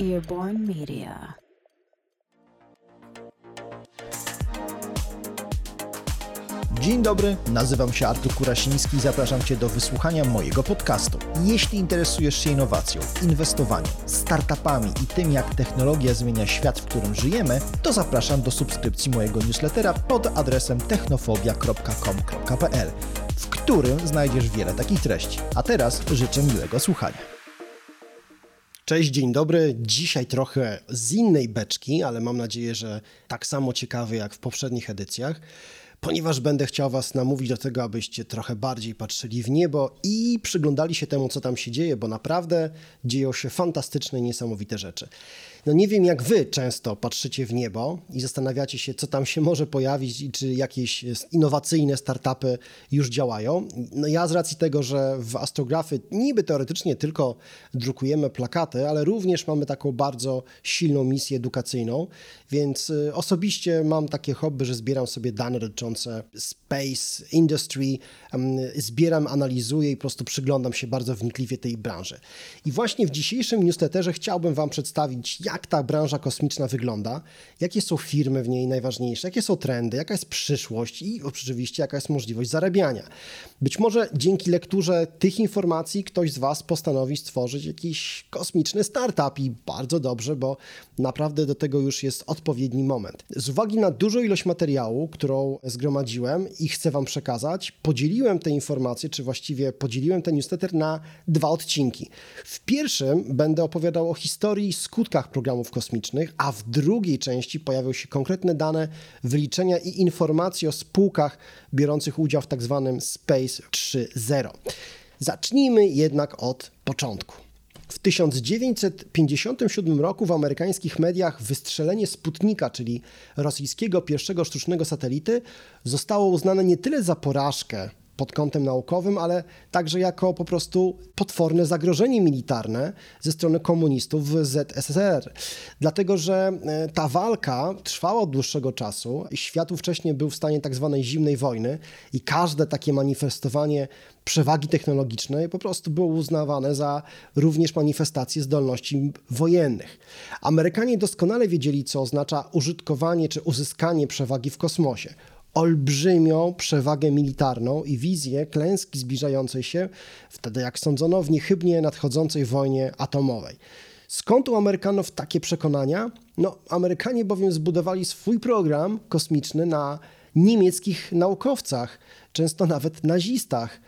Earborn Media. Dzień dobry, nazywam się Artur Kurasiński i zapraszam Cię do wysłuchania mojego podcastu. Jeśli interesujesz się innowacją, inwestowaniem, startupami i tym, jak technologia zmienia świat, w którym żyjemy, to zapraszam do subskrypcji mojego newslettera pod adresem technofobia.com.pl, w którym znajdziesz wiele takich treści. A teraz życzę miłego słuchania. Cześć, dzień dobry. Dzisiaj trochę z innej beczki, ale mam nadzieję, że tak samo ciekawy jak w poprzednich edycjach ponieważ będę chciał Was namówić do tego, abyście trochę bardziej patrzyli w niebo i przyglądali się temu, co tam się dzieje, bo naprawdę dzieją się fantastyczne niesamowite rzeczy. No nie wiem, jak wy często patrzycie w niebo i zastanawiacie się, co tam się może pojawić i czy jakieś innowacyjne startupy już działają. No ja z racji tego, że w astrografy niby teoretycznie tylko drukujemy plakaty, ale również mamy taką bardzo silną misję edukacyjną, więc y, osobiście mam takie hobby, że zbieram sobie dane dotyczące space, industry, zbieram, analizuję i po prostu przyglądam się bardzo wnikliwie tej branży. I właśnie w dzisiejszym newsletterze chciałbym Wam przedstawić, jak ta branża kosmiczna wygląda, jakie są firmy w niej najważniejsze, jakie są trendy, jaka jest przyszłość i oczywiście jaka jest możliwość zarabiania. Być może dzięki lekturze tych informacji ktoś z Was postanowi stworzyć jakiś kosmiczny startup i bardzo dobrze, bo naprawdę do tego już jest odpowiedni moment. Z uwagi na dużą ilość materiału, którą zgromadziłem i chcę Wam przekazać, podzieliłem te informacje, czy właściwie podzieliłem ten newsletter na dwa odcinki. W pierwszym będę opowiadał o historii, skutkach programów kosmicznych, a w drugiej części pojawią się konkretne dane, wyliczenia i informacje o spółkach biorących udział w tak zwanym Space 3.0. Zacznijmy jednak od początku. W 1957 roku w amerykańskich mediach wystrzelenie Sputnika, czyli rosyjskiego pierwszego sztucznego satelity, zostało uznane nie tyle za porażkę pod kątem naukowym, ale także jako po prostu potworne zagrożenie militarne ze strony komunistów w ZSRR. Dlatego, że e, ta walka trwała od dłuższego czasu. Świat wcześniej był w stanie tak zwanej zimnej wojny i każde takie manifestowanie przewagi technologicznej po prostu było uznawane za również manifestację zdolności wojennych. Amerykanie doskonale wiedzieli, co oznacza użytkowanie czy uzyskanie przewagi w kosmosie olbrzymią przewagę militarną i wizję klęski zbliżającej się, wtedy jak sądzono w niechybnie nadchodzącej wojnie atomowej. Skąd u Amerykanów takie przekonania? No, Amerykanie bowiem zbudowali swój program kosmiczny na niemieckich naukowcach, często nawet nazistach,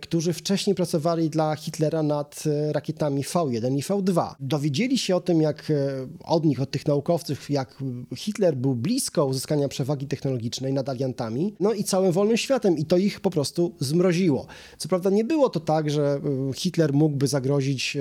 którzy wcześniej pracowali dla Hitlera nad e, rakietami V1 i V2. Dowiedzieli się o tym, jak e, od nich, od tych naukowców, jak Hitler był blisko uzyskania przewagi technologicznej nad aliantami, no i całym wolnym światem i to ich po prostu zmroziło. Co prawda nie było to tak, że Hitler mógłby zagrozić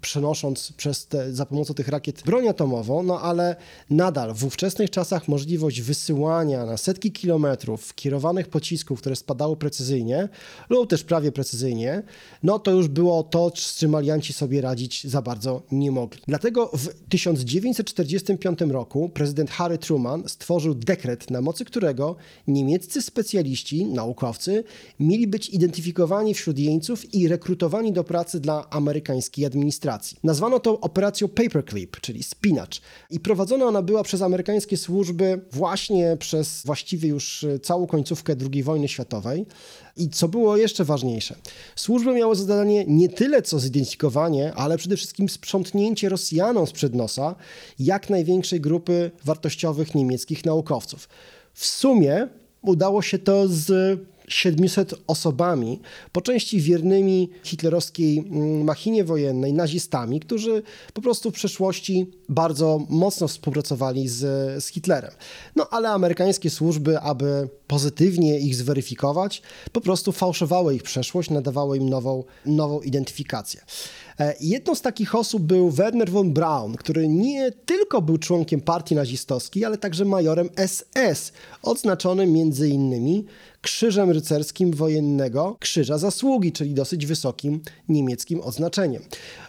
przenosząc przez te, za pomocą tych rakiet broń atomową, no ale nadal w ówczesnych czasach możliwość wysyłania na setki kilometrów kierowanych pocisków, które spadały precyzyjnie lub też prawie precyzyjnie, no to już było to, z czym alianci sobie radzić za bardzo nie mogli. Dlatego w 1945 roku prezydent Harry Truman stworzył dekret, na mocy którego niemieccy specjaliści, naukowcy mieli być identyfikowani wśród jeńców i rekrutowani do pracy dla amerykańskiej administracji. Nazwano to operacją Paperclip, czyli spinacz i prowadzona ona była przez amerykańskie służby właśnie przez właściwie już całą końcówkę II wojny światowej. I co było jeszcze ważniejsze, służby miały zadanie nie tyle co zidentyfikowanie, ale przede wszystkim sprzątnięcie Rosjanom sprzed nosa jak największej grupy wartościowych niemieckich naukowców. W sumie udało się to z 700 osobami, po części wiernymi hitlerowskiej mm, machinie wojennej, nazistami, którzy po prostu w przeszłości bardzo mocno współpracowali z, z Hitlerem. No ale amerykańskie służby, aby pozytywnie ich zweryfikować, po prostu fałszowały ich przeszłość, nadawały im nową, nową identyfikację. E, jedną z takich osób był Werner von Braun, który nie tylko był członkiem partii nazistowskiej, ale także majorem SS, odznaczonym między innymi Krzyżem Rycerskim Wojennego Krzyża Zasługi, czyli dosyć wysokim niemieckim odznaczeniem.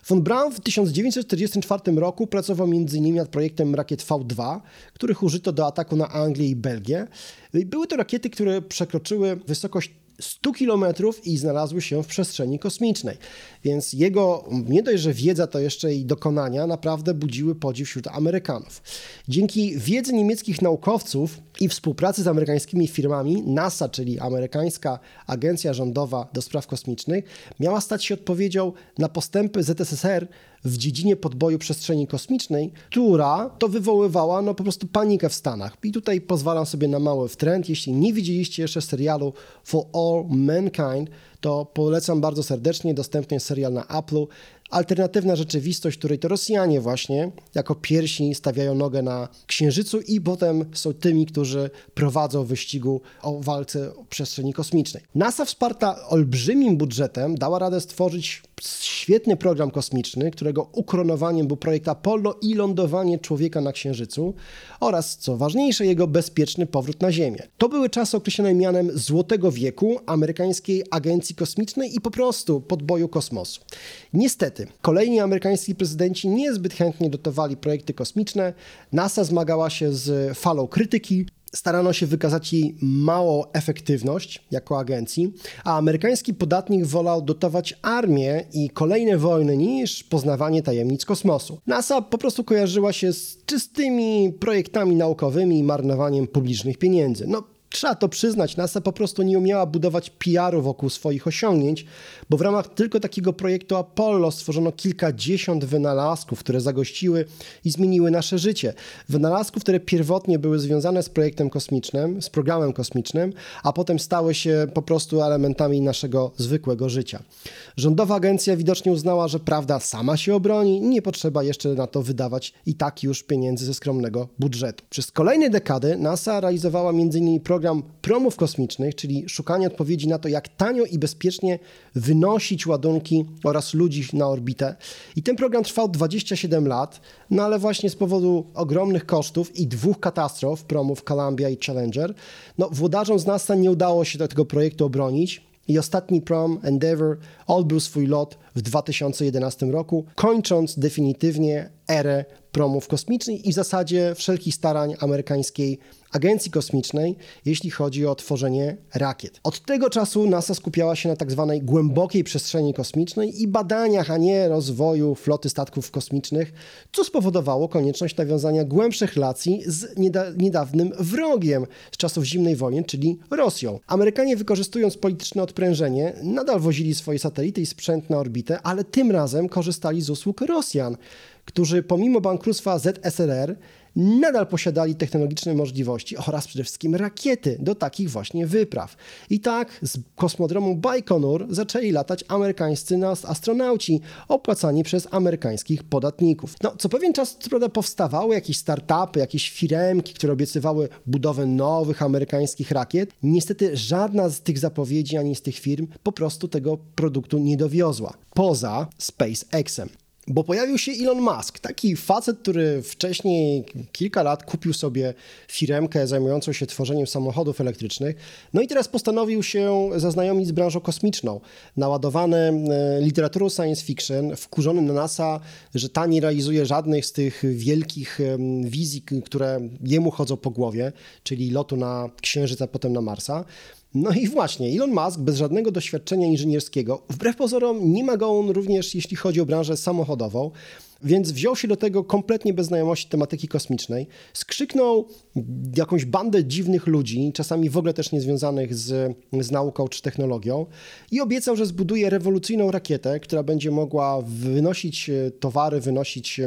Von Braun w 1944 roku pracował m.in. nad projektem rakiet V2, których użyto do ataku na Anglię i Belgię. Były to rakiety, które przekroczyły wysokość 100 kilometrów i znalazły się w przestrzeni kosmicznej. Więc jego nie dość, że wiedza to jeszcze i dokonania naprawdę budziły podziw wśród Amerykanów. Dzięki wiedzy niemieckich naukowców i współpracy z amerykańskimi firmami, NASA, czyli amerykańska agencja rządowa do spraw kosmicznych, miała stać się odpowiedzią na postępy ZSSR w dziedzinie podboju przestrzeni kosmicznej, która to wywoływała no po prostu panikę w Stanach. I tutaj pozwalam sobie na mały trend. Jeśli nie widzieliście jeszcze serialu For All Mankind, to polecam bardzo serdecznie. Dostępny jest serial na Apple alternatywna rzeczywistość, której to Rosjanie właśnie jako pierwsi stawiają nogę na Księżycu i potem są tymi, którzy prowadzą wyścigu o walce o przestrzeni kosmicznej. NASA wsparta olbrzymim budżetem dała radę stworzyć świetny program kosmiczny, którego ukoronowaniem był projekt Apollo i lądowanie człowieka na Księżycu oraz, co ważniejsze, jego bezpieczny powrót na Ziemię. To były czasy określone mianem Złotego Wieku amerykańskiej agencji kosmicznej i po prostu podboju kosmosu. Niestety, kolejni amerykańscy prezydenci niezbyt chętnie dotowali projekty kosmiczne. NASA zmagała się z falą krytyki, starano się wykazać jej małą efektywność jako agencji, a amerykański podatnik wolał dotować armię i kolejne wojny niż poznawanie tajemnic kosmosu. NASA po prostu kojarzyła się z czystymi projektami naukowymi i marnowaniem publicznych pieniędzy. No, Trzeba to przyznać, NASA po prostu nie umiała budować PR-u wokół swoich osiągnięć, bo w ramach tylko takiego projektu Apollo stworzono kilkadziesiąt wynalazków, które zagościły i zmieniły nasze życie. Wynalazków, które pierwotnie były związane z projektem kosmicznym, z programem kosmicznym, a potem stały się po prostu elementami naszego zwykłego życia. Rządowa agencja widocznie uznała, że prawda sama się obroni nie potrzeba jeszcze na to wydawać i tak już pieniędzy ze skromnego budżetu. Przez kolejne dekady NASA realizowała m.in. program program promów kosmicznych, czyli szukanie odpowiedzi na to, jak tanio i bezpiecznie wynosić ładunki oraz ludzi na orbitę. I ten program trwał 27 lat, no ale właśnie z powodu ogromnych kosztów i dwóch katastrof, promów Columbia i Challenger, no włodarzom z NASA nie udało się tego projektu obronić. I ostatni prom, Endeavour, odbył swój lot w 2011 roku, kończąc definitywnie erę promów kosmicznych i w zasadzie wszelkich starań amerykańskiej agencji kosmicznej, jeśli chodzi o tworzenie rakiet. Od tego czasu NASA skupiała się na tak zwanej głębokiej przestrzeni kosmicznej i badaniach, a nie rozwoju floty statków kosmicznych, co spowodowało konieczność nawiązania głębszych relacji z niedawnym wrogiem z czasów zimnej wojny, czyli Rosją. Amerykanie wykorzystując polityczne odprężenie, nadal wozili swoje satelity i sprzęt na orbitę, ale tym razem korzystali z usług Rosjan którzy pomimo bankructwa ZSRR nadal posiadali technologiczne możliwości oraz przede wszystkim rakiety do takich właśnie wypraw. I tak z kosmodromu Baikonur zaczęli latać amerykańscy astronauci, opłacani przez amerykańskich podatników. No, co pewien czas co prawda powstawały jakieś startupy, jakieś firemki, które obiecywały budowę nowych amerykańskich rakiet. Niestety żadna z tych zapowiedzi ani z tych firm po prostu tego produktu nie dowiozła. Poza SpaceXem. Bo pojawił się Elon Musk, taki facet, który wcześniej kilka lat kupił sobie firmkę zajmującą się tworzeniem samochodów elektrycznych, no i teraz postanowił się zaznajomić z branżą kosmiczną. Naładowany e, literaturą science fiction, wkurzony na NASA, że ta nie realizuje żadnych z tych wielkich wizji, które jemu chodzą po głowie, czyli lotu na Księżyc, a potem na Marsa. No i właśnie, Elon Musk bez żadnego doświadczenia inżynierskiego, wbrew pozorom nie ma go on również jeśli chodzi o branżę samochodową, więc wziął się do tego kompletnie bez znajomości tematyki kosmicznej, skrzyknął jakąś bandę dziwnych ludzi, czasami w ogóle też niezwiązanych z, z nauką czy technologią i obiecał, że zbuduje rewolucyjną rakietę, która będzie mogła wynosić e, towary, wynosić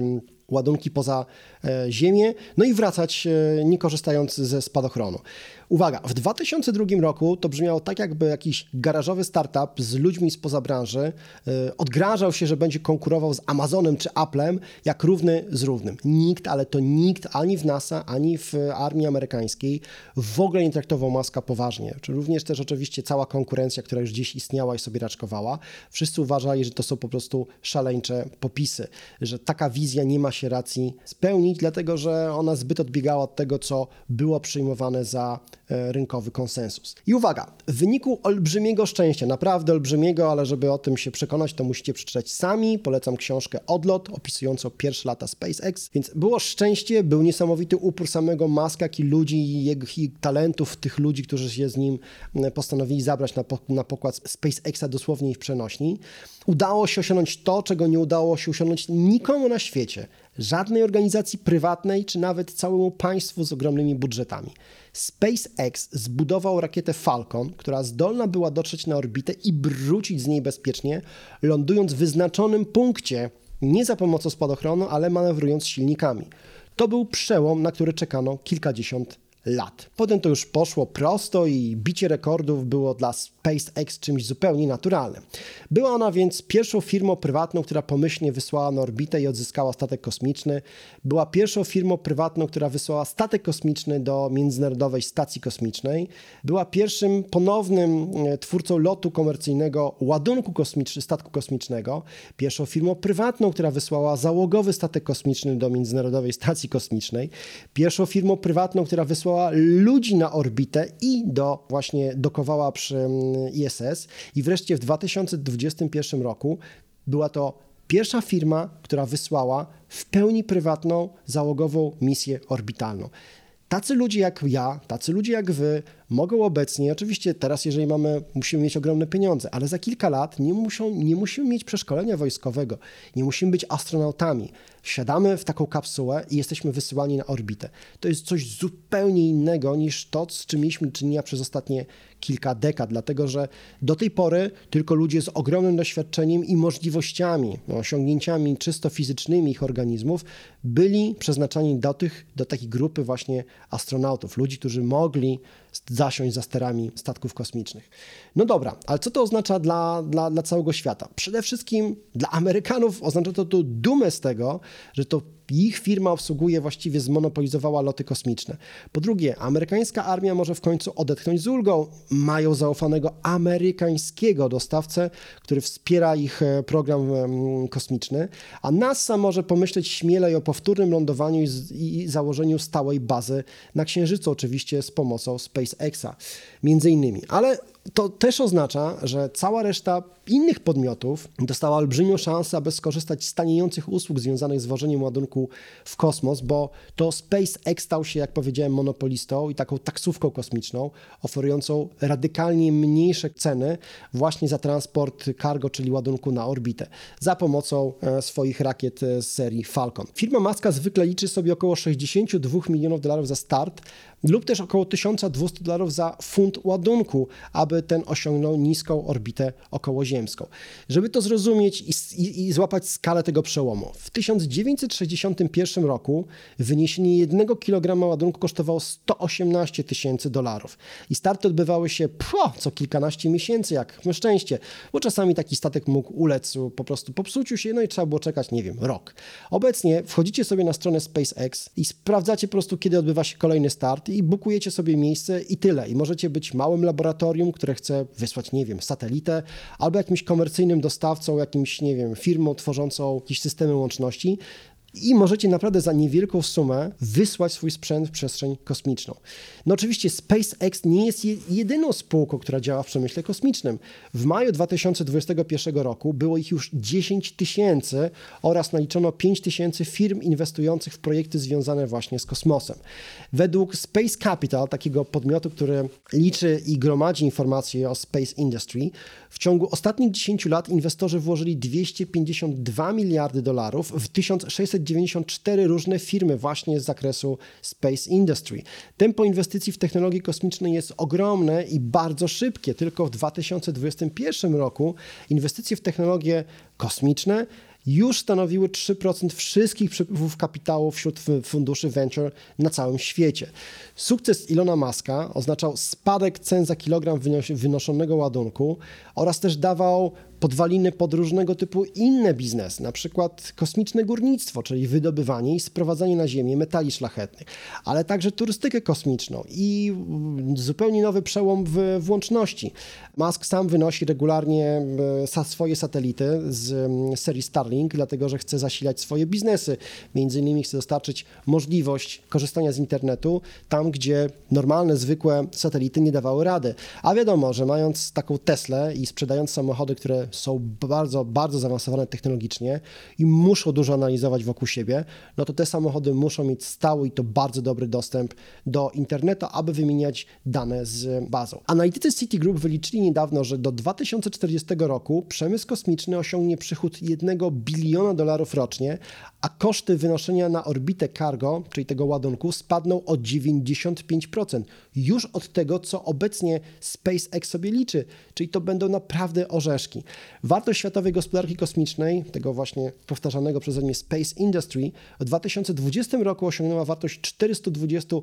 ładunki poza e, Ziemię, no i wracać e, nie korzystając ze spadochronu. Uwaga, w 2002 roku to brzmiało tak, jakby jakiś garażowy startup z ludźmi spoza branży yy, odgrażał się, że będzie konkurował z Amazonem czy Applem jak równy z równym. Nikt, ale to nikt ani w NASA, ani w armii amerykańskiej w ogóle nie traktował Maska poważnie. Czy również też oczywiście cała konkurencja, która już gdzieś istniała i sobie raczkowała. Wszyscy uważali, że to są po prostu szaleńcze popisy, że taka wizja nie ma się racji spełnić, dlatego że ona zbyt odbiegała od tego, co było przyjmowane za e, rynkowy konsensus. I uwaga, w wyniku olbrzymiego szczęścia, naprawdę olbrzymiego, ale żeby o tym się przekonać, to musicie przeczytać sami. Polecam książkę Odlot, opisującą pierwsze lata SpaceX. Więc było szczęście, był niesamowity upór samego Maska, jak i ludzi i jego i talentów tych ludzi, którzy się z nim postanowili zabrać na, na pokład SpaceXa dosłownie i w przenośni. Udało się osiągnąć to, czego nie udało się osiągnąć nikomu na świecie żadnej organizacji prywatnej czy nawet całemu państwu z ogromnymi budżetami. SpaceX zbudował rakietę Falcon, która zdolna była dotrzeć na orbitę i wrócić z niej bezpiecznie, lądując w wyznaczonym punkcie, nie za pomocą spadochronu, ale manewrując silnikami. To był przełom, na który czekano kilkadziesiąt lat. Potem to już poszło prosto i bicie rekordów było dla SpaceX czymś zupełnie naturalnym. Była ona więc pierwszą firmą prywatną, która pomyślnie wysłała na orbitę i odzyskała statek kosmiczny. Była pierwszą firmą prywatną, która wysłała statek kosmiczny do Międzynarodowej Stacji Kosmicznej. Była pierwszym ponownym e, twórcą lotu komercyjnego ładunku kosmicznego, statku kosmicznego. Pierwszą firmą prywatną, która wysłała załogowy statek kosmiczny do Międzynarodowej Stacji Kosmicznej. Pierwszą firmą prywatną, która wysłała ludzi na orbitę i do właśnie dokowała przy mm, ISS. I wreszcie w 2021 roku była to pierwsza firma, która wysłała w pełni prywatną załogową misję orbitalną. Tacy ludzie jak ja, tacy ludzie jak wy mogą obecnie, oczywiście teraz, jeżeli mamy, musimy mieć ogromne pieniądze, ale za kilka lat nie, muszą, nie musimy mieć przeszkolenia wojskowego, nie musimy być astronautami. Siadamy w taką kapsułę i jesteśmy wysyłani na orbitę. To jest coś zupełnie innego niż to, z czym mieliśmy czynienia przez ostatnie kilka dekad, dlatego że do tej pory tylko ludzie z ogromnym doświadczeniem i możliwościami, osiągnięciami czysto fizycznymi ich organizmów byli przeznaczani do tych, do takiej grupy właśnie astronautów, ludzi, którzy mogli zasiąść za sterami statków kosmicznych. No dobra, ale co to oznacza dla, dla, dla całego świata? Przede wszystkim dla Amerykanów oznacza to, to dumę z tego, że to ich firma obsługuje, właściwie zmonopolizowała loty kosmiczne. Po drugie, amerykańska armia może w końcu odetchnąć z ulgą. Mają zaufanego amerykańskiego dostawcę, który wspiera ich e, program kosmiczny, a NASA może pomyśleć śmielej o powtórnym lądowaniu i, i założeniu stałej bazy na Księżycu, oczywiście z pomocą SpaceXa, między innymi. Ale to też oznacza, że cała reszta innych podmiotów dostała olbrzymią szansę, aby skorzystać z taniejących usług związanych z wożeniem ładunku w kosmos, bo to SpaceX stał się, jak powiedziałem, monopolistą i taką taksówką kosmiczną, oferującą radykalnie mniejsze ceny właśnie za transport cargo, czyli ładunku na orbitę, za pomocą e, swoich rakiet z serii Falcon. Firma Maska zwykle liczy sobie około 62 milionów dolarów za start, lub też około 1200 dolarów za funt ładunku, aby ten osiągnął niską orbitę okołoziemską. Żeby to zrozumieć i, i, i złapać skalę tego przełomu, w 1961 roku wyniesienie jednego kilograma ładunku kosztowało 118 tysięcy dolarów i starty odbywały się pło, co kilkanaście miesięcy, jak na szczęście, bo czasami taki statek mógł ulec po prostu popsuciu się, no i trzeba było czekać, nie wiem, rok. Obecnie wchodzicie sobie na stronę SpaceX i sprawdzacie po prostu, kiedy odbywa się kolejny start i bukujecie sobie miejsce i tyle. I możecie być małym laboratorium, które chce wysłać, nie wiem, satelitę, albo jakimś komercyjnym dostawcą, jakimś, nie wiem, firmą tworzącą jakieś systemy łączności i możecie naprawdę za niewielką sumę wysłać swój sprzęt w przestrzeń kosmiczną. No oczywiście SpaceX nie jest jedyną spółką, która działa w przemyśle kosmicznym. W maju 2021 roku było ich już 10 tysięcy oraz naliczono 5 tysięcy firm inwestujących w projekty związane właśnie z kosmosem. Według Space Capital, takiego podmiotu, który liczy i gromadzi informacje o space industry, w ciągu ostatnich 10 lat inwestorzy włożyli 252 miliardy dolarów w 1694 różne firmy właśnie z zakresu space industry. Tempo inwestycji w technologie kosmiczne jest ogromne i bardzo szybkie. Tylko w 2021 roku inwestycje w technologie kosmiczne już stanowiły 3% wszystkich przepływów kapitału wśród funduszy venture na całym świecie. Sukces Ilona Maska oznaczał spadek cen za kilogram wynoszonego ładunku oraz też dawał podwaliny pod różnego typu inne biznesy, na przykład kosmiczne górnictwo, czyli wydobywanie i sprowadzanie na Ziemię metali szlachetnych, ale także turystykę kosmiczną i zupełnie nowy przełom w włączności. Musk sam wynosi regularnie e, swoje satelity z serii Starlink, dlatego że chce zasilać swoje biznesy. Między innymi chce dostarczyć możliwość korzystania z internetu tam, gdzie normalne, zwykłe satelity nie dawały rady. A wiadomo, że mając taką Teslę i sprzedając samochody, które są bardzo, bardzo zaawansowane technologicznie i muszą dużo analizować wokół siebie, no to te samochody muszą mieć stały i to bardzo dobry dostęp do internetu, aby wymieniać dane z bazą. Analitycy Citigroup wyliczyli niedawno, że do 2040 roku przemysł kosmiczny osiągnie przychód 1 biliona dolarów rocznie, a koszty wynoszenia na orbitę cargo, czyli tego ładunku, spadną o 95%. Już od tego, co obecnie SpaceX sobie liczy, czyli to będą naprawdę orzeszki. Wartość światowej gospodarki kosmicznej, tego właśnie powtarzanego przeze mnie Space Industry, w 2020 roku osiągnęła wartość 420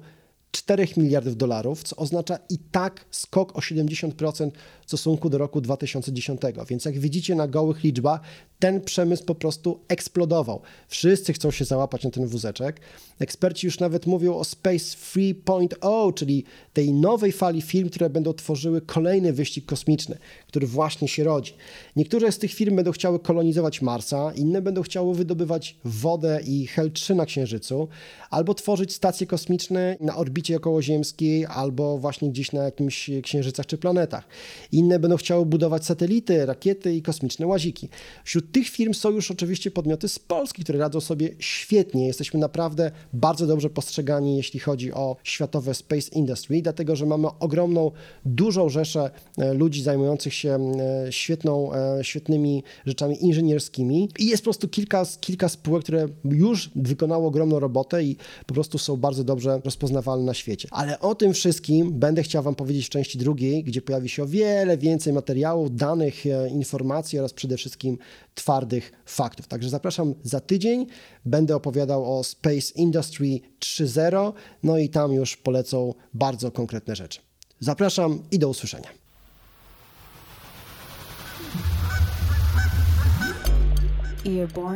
4 miliardów dolarów, co oznacza i tak skok o 70% w stosunku do roku 2010. Więc jak widzicie na gołych liczbach, ten przemysł po prostu eksplodował. Wszyscy chcą się załapać na ten wózeczek. Eksperci już nawet mówią o Space 3.0, czyli tej nowej fali firm, które będą tworzyły kolejny wyścig kosmiczny, który właśnie się rodzi. Niektóre z tych firm będą chciały kolonizować Marsa, inne będą chciały wydobywać wodę i Hel-3 na Księżycu, albo tworzyć stacje kosmiczne na orbicie okołoziemskiej, albo właśnie gdzieś na jakimś księżycach czy planetach. Inne będą chciały budować satelity, rakiety i kosmiczne łaziki. Wśród tych firm są już oczywiście podmioty z Polski, które radzą sobie świetnie. Jesteśmy naprawdę bardzo dobrze postrzegani, jeśli chodzi o światowe space industry, dlatego że mamy ogromną, dużą rzeszę e, ludzi zajmujących się e, świetną, e, świetnymi rzeczami inżynierskimi i jest po prostu kilka, kilka spółek, które już wykonało ogromną robotę i po prostu są bardzo dobrze rozpoznawalne na świecie. Ale o tym wszystkim będę chciał Wam powiedzieć w części drugiej, gdzie pojawi się o wiele więcej materiałów, danych, informacji oraz przede wszystkim twardych faktów. Także zapraszam za tydzień. Będę opowiadał o Space Industry 3.0, no i tam już polecą bardzo konkretne rzeczy. Zapraszam i do usłyszenia.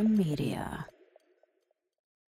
Media.